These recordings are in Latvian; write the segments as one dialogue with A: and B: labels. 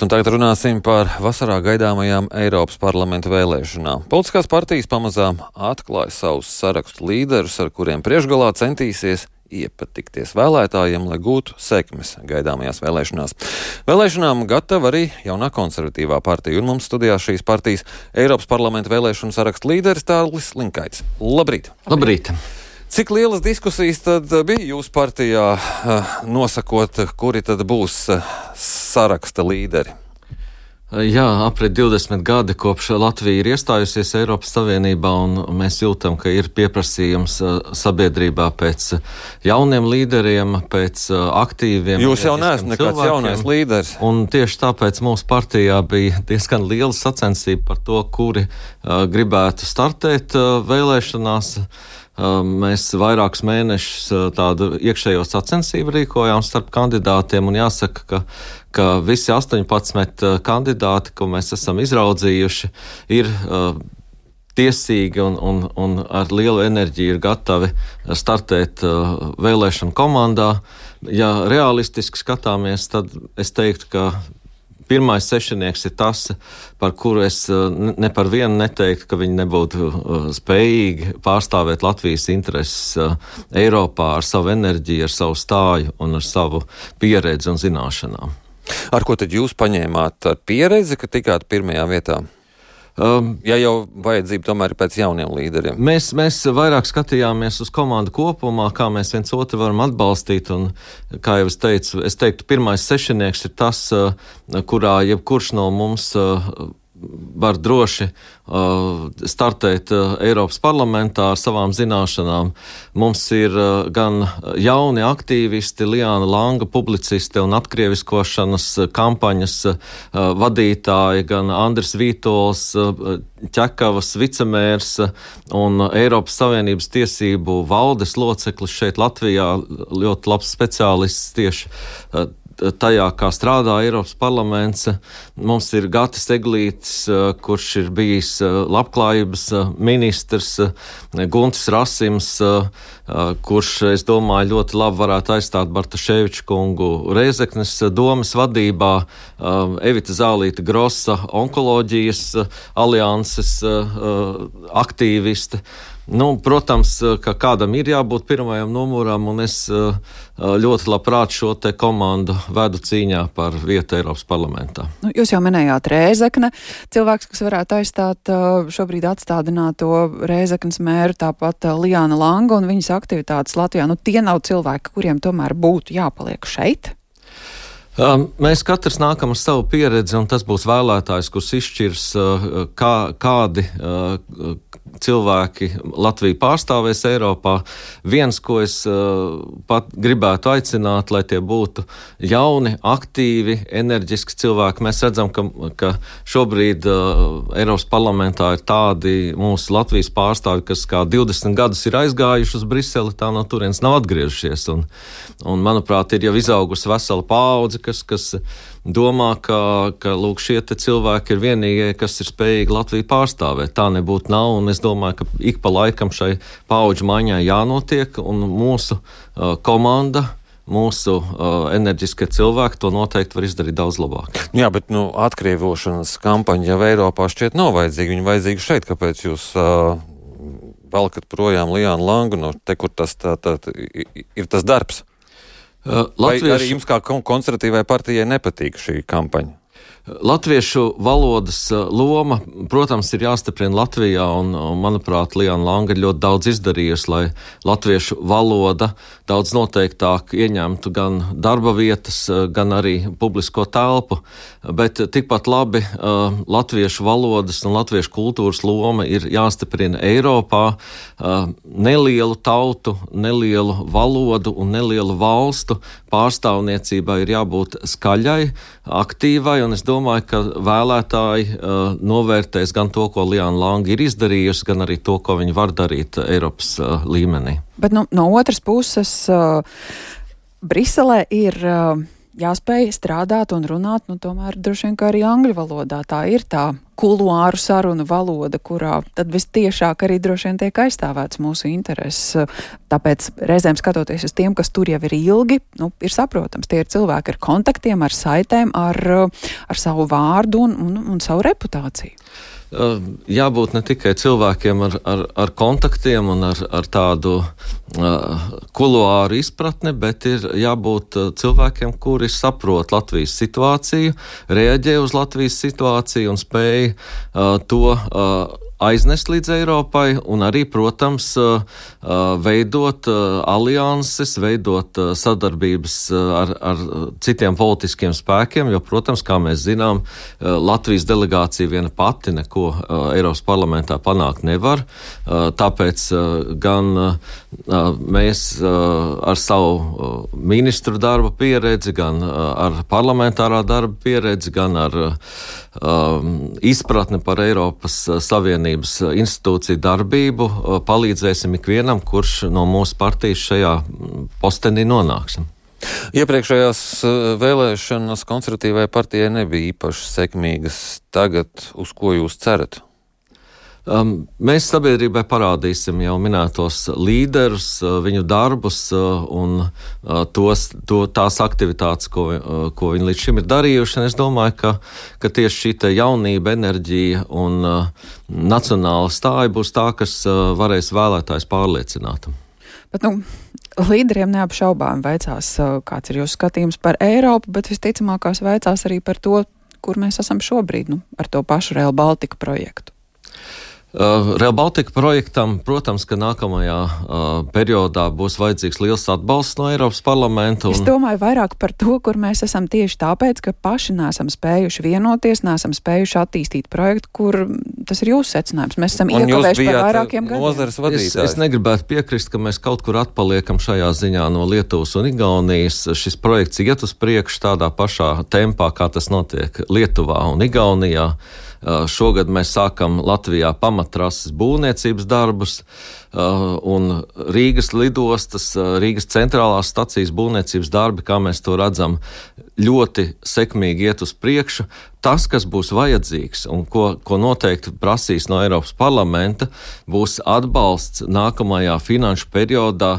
A: Un tagad runāsim par vasarā gaidāmajām Eiropas parlamenta vēlēšanām. Politiskās partijas pamazām atklāja savus sarakstu līderus, ar kuriem priekšgalā centīsies iepatikties vēlētājiem, lai gūtu sekmes gaidāmajās vēlēšanās. Vēlēšanām gatava arī jaunā konservatīvā partija, un mums studijā šīs partijas Eiropas parlamenta vēlēšanu sarakstu līderis Tārlis Linkaits. Labrīt!
B: Labrīt!
A: Cik lielas diskusijas tad bija jūsu partijā, eh, nosakot, kuri tad būs eh, saraksta līderi?
B: Jā, aprit 20 gadi kopš Latvija ir iestājusies Eiropas Savienībā, un mēs jūtam, ka ir pieprasījums eh, sabiedrībā pēc jauniem līderiem, pēc aktīviem.
A: Jūs jau neesat nekāds jaunais līderis.
B: Un tieši tāpēc mūsu partijā bija diezgan liela sacensība par to, kuri uh, gribētu startēt uh, vēlēšanās. Uh, Mēs vairākus mēnešus tādu iekšējo sacensību rīkojām starp kandidātiem, un jāsaka, ka, ka visi 18 kandidāti, ko mēs esam izraudzījuši, ir tiesīgi un, un, un ar lielu enerģiju ir gatavi startēt vēlēšanu komandā. Ja realistiski skatāmies, tad es teiktu, ka pirmais sešnieks ir tas, par kuru es eh, ne par vienu neteiktu, ka viņi nebūtu eh, spējīgi pārstāvēt Latvijas intereses eh, Eiropā ar savu enerģiju, ar savu stāju un ar savu pieredzi un zināšanām.
A: Ar ko tad jūs paņēmāt pieredzi, ka tikāt pirmajā vietā? Um, ja jau vajadzība tomēr pēc jauniem līderiem.
B: Mēs, mēs vairāk skatījāmies uz komandu kopumā, kā mēs viens otru varam atbalstīt. Un, kā jau es teicu, es teiktu, pirmais sešnieks ir tas, uh, kurā jebkurš no mums uh, var droši uh, startēt uh, Eiropas parlamentā ar savām zināšanām. Mums ir uh, gan jauni aktīvisti, Liāna Langa, publicisti un atkrieviskošanas kampaņas uh, vadītāji, gan Andris Vītols, uh, Čekavas vicemērs un Eiropas Savienības tiesību valdes loceklis šeit Latvijā, ļoti labs speciālists tieši uh, tajā, kā strādā Eiropas parlaments. Mums ir Gatis Eglītis, eh, kurš ir bijis eh, labklājības eh, ministrs, Guntis Rasims, kurš, es domāju, ļoti labi varētu aizstāt Bartaševiču kungu Reizeknes domas vadībā, Evita Zālīta Grossa, onkoloģijas alianses aktīviste. Nu, protams, ka kādam ir jābūt pirmajam numuram, un es eh, ļoti labprāt šo te komandu vedu cīņā par vietu Eiropas parlamentā.
C: Nu, jūs jau minējāt Rēzekne, cilvēks, kas varētu aizstāt eh, šobrīd atstādināto Rēzeknes mēru, tāpat eh, Liāna Langa un viņas aktivitātes Latvijā. Nu, tie nav cilvēki, kuriem tomēr būtu jāpaliek šeit.
B: Um, mēs katrs nākam ar savu pieredzi, un tas būs vēlētājs, kurš izšķirs, uh, kā, kādi uh, cilvēki Latviju pārstāvēs Eiropā. Viens, ko es uh, pat gribētu aicināt, lai tie būtu jauni, aktīvi, enerģiski cilvēki. Mēs redzam, ka, ka šobrīd Eiropas parlamentā ir tādi mūsu Latvijas pārstāvi, kas kā 20 gadus ir aizgājuši uz Briseli, tā no turienes nav atgriežušies. Un, un, manuprāt, ir jau izaugusi vesela paudze, kas, kas domā, ka, ka lūk, šie cilvēki ir vienīgie, kas ir spējīgi Latviju pārstāvēt. Tā nebūtu nav, un es domāju, ka ik pa laikam šai paudžu maiņai jānotiek, un mūsu uh, komanda mūsu uh, enerģiskie cilvēki to noteikti var izdarīt daudz labāk.
A: Jā, bet nu, atkrievošanas kampaņa jau Eiropā šķiet nav vajadzīga. Viņa vajadzīga šeit, kāpēc jūs uh, valkat projām Lijānu Langu, no te, kur tas tā, tā, ir tas darbs? Latviešu... Vai arī jums kā konservatīvai partijai nepatīk šī kampaņa?
B: Latviešu valodas uh, loma, protams, ir jāstiprina Latvijā, un, manuprāt, Liana Langa ir ļoti daudz izdarījusi, lai latviešu valoda daudz noteiktāk ieņemtu gan darba vietas, uh, gan arī publisko telpu. Bet tikpat labi uh, latviešu valodas un latviešu kultūras loma ir jāstiprina Eiropā. Nelielu tautu, nelielu valodu un nelielu valstu pārstāvniecībai ir jābūt skaļai, aktīvai, un es domāju, ka vēlētāji uh, novērtēs gan to, ko Liana Langa ir izdarījusi, gan arī to, ko viņa var darīt Eiropas uh, līmenī.
C: Bet nu, no otras puses, uh, Briselē ir. Uh, jāspēj strādāt un runāt, nu, tomēr droši vien arī angļu valodā. Tā ir tā kuluāru sarunu valoda, kurā tad vistiešāk arī droši vien tiek aizstāvēts mūsu intereses. Tāpēc reizēm skatoties uz tiem, kas tur jau ir ilgi, nu, ir saprotams, tie ir cilvēki ar kontaktiem, ar saitēm, ar, ar savu vārdu un, un, un savu reputāciju
B: jābūt ne tikai cilvēkiem ar, ar, ar kontaktiem un ar, ar tādu uh, kuluāru izpratni, bet ir jābūt cilvēkiem, kuri saprot Latvijas situāciju, reaģē uz Latvijas situāciju un spēj to. Uh, aiznest līdz Eiropai, un arī, protams, veidot alianses, veidot sadarbības ar, ar citiem politiskiem spēkiem, jo, protams, kā mēs zinām, Latvijas delegācija viena pati neko Eiropas parlamentā panākt nevar. Tāpēc gan mēs ar savu ministru darba pieredzi, gan ar parlamentārā darba pieredzi, gan ar um, izpratni par Eiropas uh, Savienības uh, institūciju darbību, uh, palīdzēsim ikvienam, kurš no mūsu partijas šajā postenī nonāks.
A: Iepriekšējās vēlēšanas konservatīvai partijai nebija īpaši sekmīgas. Tagad uz ko jūs cerat?
B: Um, mēs sabiedrībai parādīsim jau minētos līderus, uh, viņu darbus uh, un uh, tos, to, tās aktivitātes, ko, ko viņi līdz šim ir darījuši. Un es domāju, ka, ka tieši šī jaunība, enerģija un nacionāla stāja būs tā, kas varēs vēlētājs pārliecināt.
C: Bet, nu, līderiem neapšaubām veicās, kāds ir jūsu skatījums par Eiropu, bet visticamākās veicās arī par to, kur mēs esam šobrīd, nu, ar to pašu Real Baltica projektu.
B: Uh, Real Baltica projektam, protams, ka nākamajā uh, periodā būs vajadzīgs liels atbalsts no Eiropas parlamenta.
C: Un... Es domāju vairāk par to, kur mēs esam tieši tāpēc, ka paši nesam spējuši vienoties, nesam spējuši attīstīt projektu, kur tas ir jūsu secinājums. Mēs esam iekavējuši par vairākiem gadiem.
B: Es, es negribētu piekrist, ka mēs kaut kur atpaliekam šajā ziņā no Lietuvas un Igaunijas. Šis projekts iet uz priekšu tādā pašā tempā, kā tas notiek Lietuvā un Igaunijā. Šogad mēs sākam Latvijā pamatrases būvniecības darbus. Uh, un Rīgas lidostas, uh, Rīgas centrālās stacijas būvniecības darbi, kā mēs to redzam, ļoti sekmīgi iet uz priekšu. Tas, kas būs vajadzīgs un ko, ko noteikti prasīs no Eiropas parlamenta, būs atbalsts nākamajā finanšu periodā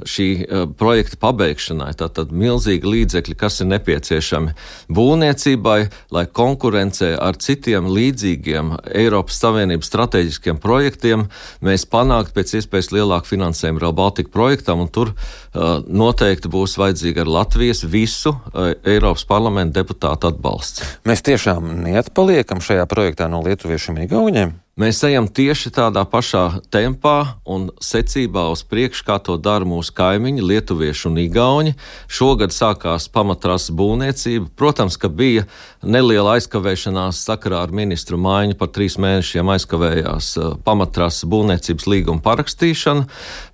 B: šī uh, projekta pabeigšanai. Tātad milzīgi līdzekļi, kas ir nepieciešami būvniecībai, lai konkurencē ar citiem līdzīgiem Eiropas Savienības strateģiskiem projektiem mēs panāktu pēc iespējas lielāku finansējumu Rail Baltica projektam, un tur uh, noteikti būs vajadzīga ar Latvijas visu uh, Eiropas parlamenta deputātu atbalsts.
A: Mēs tiešām neatpaliekam šajā projektā no lietuviešiem un igauniem.
B: Mēs ejam tieši tādā pašā tempā un secībā uz priekšu, kā to dara mūsu kaimiņi, lietuvieši un igauni. Šogad sākās pamatrases būvniecība. Protams, ka bija neliela aizkavēšanās sakarā ar ministru maiņu, par trīs mēnešiem aizkavējās uh, pamatrases būvniecības līguma parakstīšana,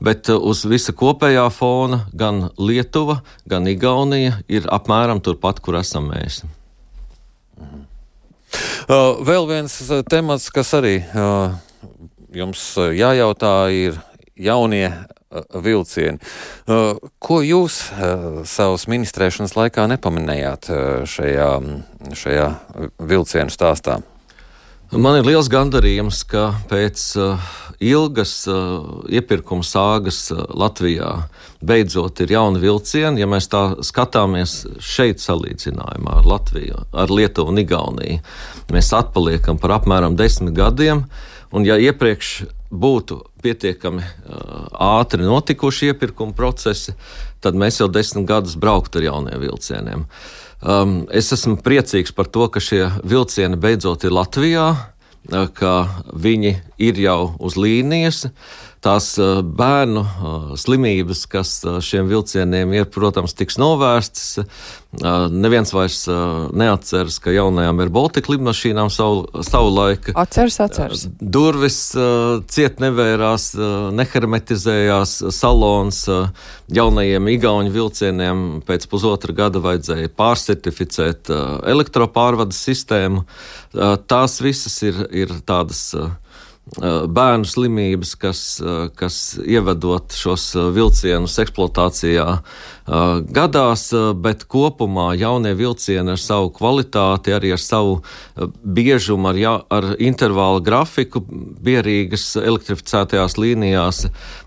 B: bet uh, uz visa kopējā fona gan Lietuva, gan Igaunija ir apmēram turpat, kur esam mēs.
A: Mhm. Uh, vēl viens uh, temats, kas arī uh, jums jājautā, ir jaunie vilcieni. Ko jūs savas ministrēšanas laikā nepamanījāt šajā, šajā vilcienu stāstā?
B: Man ir liels gandarījums, ka pēc uh, ilgas uh, iepirkuma sāgas uh, Latvijā beidzot ir jauni vilcieni. Ja mēs tā skatāmies šeit salīdzinājumā ar Latviju, ar Lietuvu un Igauniju, mēs atpaliekam par apmēram desmit gadiem. Un ja iepriekš būtu pietiekami ātri notikuši iepirkuma procesi, tad mēs jau desmit gadus brauktu ar jauniem vilcieniem. Uh, Um, es esmu priecīgs par to, ka šie vilcieni beidzot ir Latvijā, ka viņi ir jau uz līnijas. Uh, tās bērnu slimības, kas šiem vilcieniem ir, protams, tiks novērstas. Neviens vairs neatceras, ka jaunajām ir Baltika lidmašīnām savu, savu laiku.
C: Atceras, atceras.
B: Durvis ciet nevērās, nehermetizējās salons. Jaunajiem igauņu vilcieniem pēc pusotra gada vajadzēja pārcertificēt elektropārvades sistēmu. Tās visas ir, ir tādas bērnu slimības, kas, kas ievedot šos vilcienus eksploatācijā, gadās, bet kopumā jaunie vilcieni ar savu kvalitāti, arī ar savu biežumu, ar, ja, ar intervālu grafiku, bierīgas elektrificētajās līnijās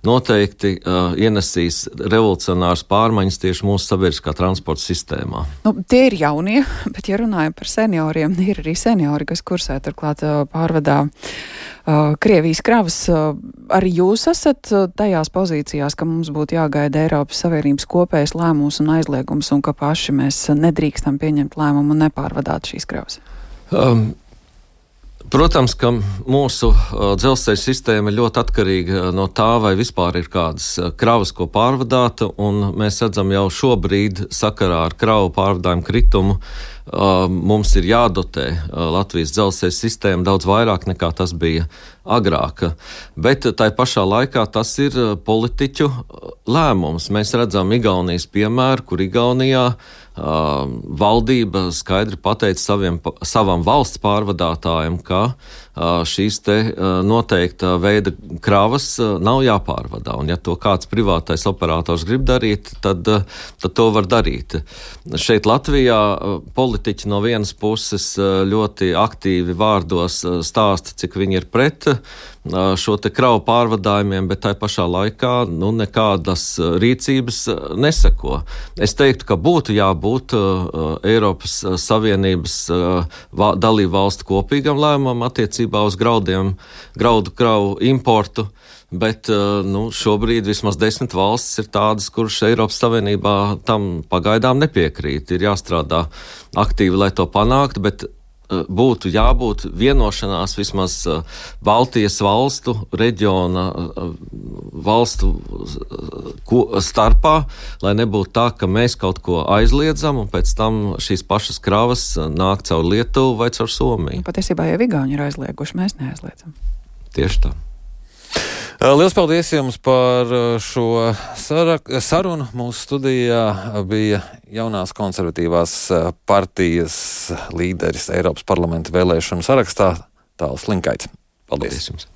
B: noteikti uh, ienesīs revolucionārs pārmaiņas tieši mūsu sabiedriskā transporta sistēmā.
C: Nu, tie ir jaunie, bet ja runājam par senioriem, ir arī seniori, kas kursē turklāt pārvadā uh, Krievijas kravas. Uh, arī jūs esat tajās pozīcijās, ka mums būtu jāgaida Eiropas Savienības kopējs lēmums un aizliegums, un ka paši mēs nedrīkstam pieņemt lēmumu un nepārvadāt šīs kravas? Um.
B: Protams, ka mūsu uh, dzelzceļa sistēma ir ļoti atkarīga no tā, vai vispār ir kādas kravas, ko pārvadāt. Mēs redzam jau šobrīd, sakarā ar kravu pārvadājumu kritumu, mums ir jādotē Latvijas dzelzceļa sistēma daudz vairāk nekā tas bija agrāk. Bet tai pašā laikā tas ir politiķu lēmums. Mēs redzam Igaunijas piemēru, kur Igaunijā uh, valdība skaidri pateica saviem, savam valsts pārvadātājiem, ka šīs te noteikta veida kravas nav jāpārvadā. Un ja to kāds privātais operators grib darīt, tad, tad to var darīt. Šeit Latvijā politiķi no vienas puses ļoti aktīvi vārdos stāsta, cik viņi ir pret šo kravu pārvadājumiem, bet tai pašā laikā nu, nekādas rīcības neseko. Es teiktu, ka būtu jābūt Eiropas Savienības dalību valstu kopīgam lēmumam attiecībā uz graudiem, graudu kravu importu. Bet nu, šobrīd vismaz desmit valstis ir tādas, kuras Eiropas Savienībā tam pagaidām nepiekrīt. Ir jāstrādā aktīvi, lai to panāktu, bet Eh, būtu jābūt vienošanās vismaz eh, Baltijas valstu reģiona eh, valstu starpā, lai nebūtu tā, ka mēs kaut ko aizliedzam un pēc tam šīs pašas kravas nāk caur Lietuvu vai caur Somiju.
C: Patiesībā jau Igauni ir aizlieguši, mēs neaizliedzam.
B: Tieši tā.
A: Lielas paldies jums par šo sarunu. Mūsu studijā bija jaunās konservatīvās partijas līderis Eiropas parlamenta vēlēšanu sarakstā Tāls Linkaits. Paldies! paldies jums!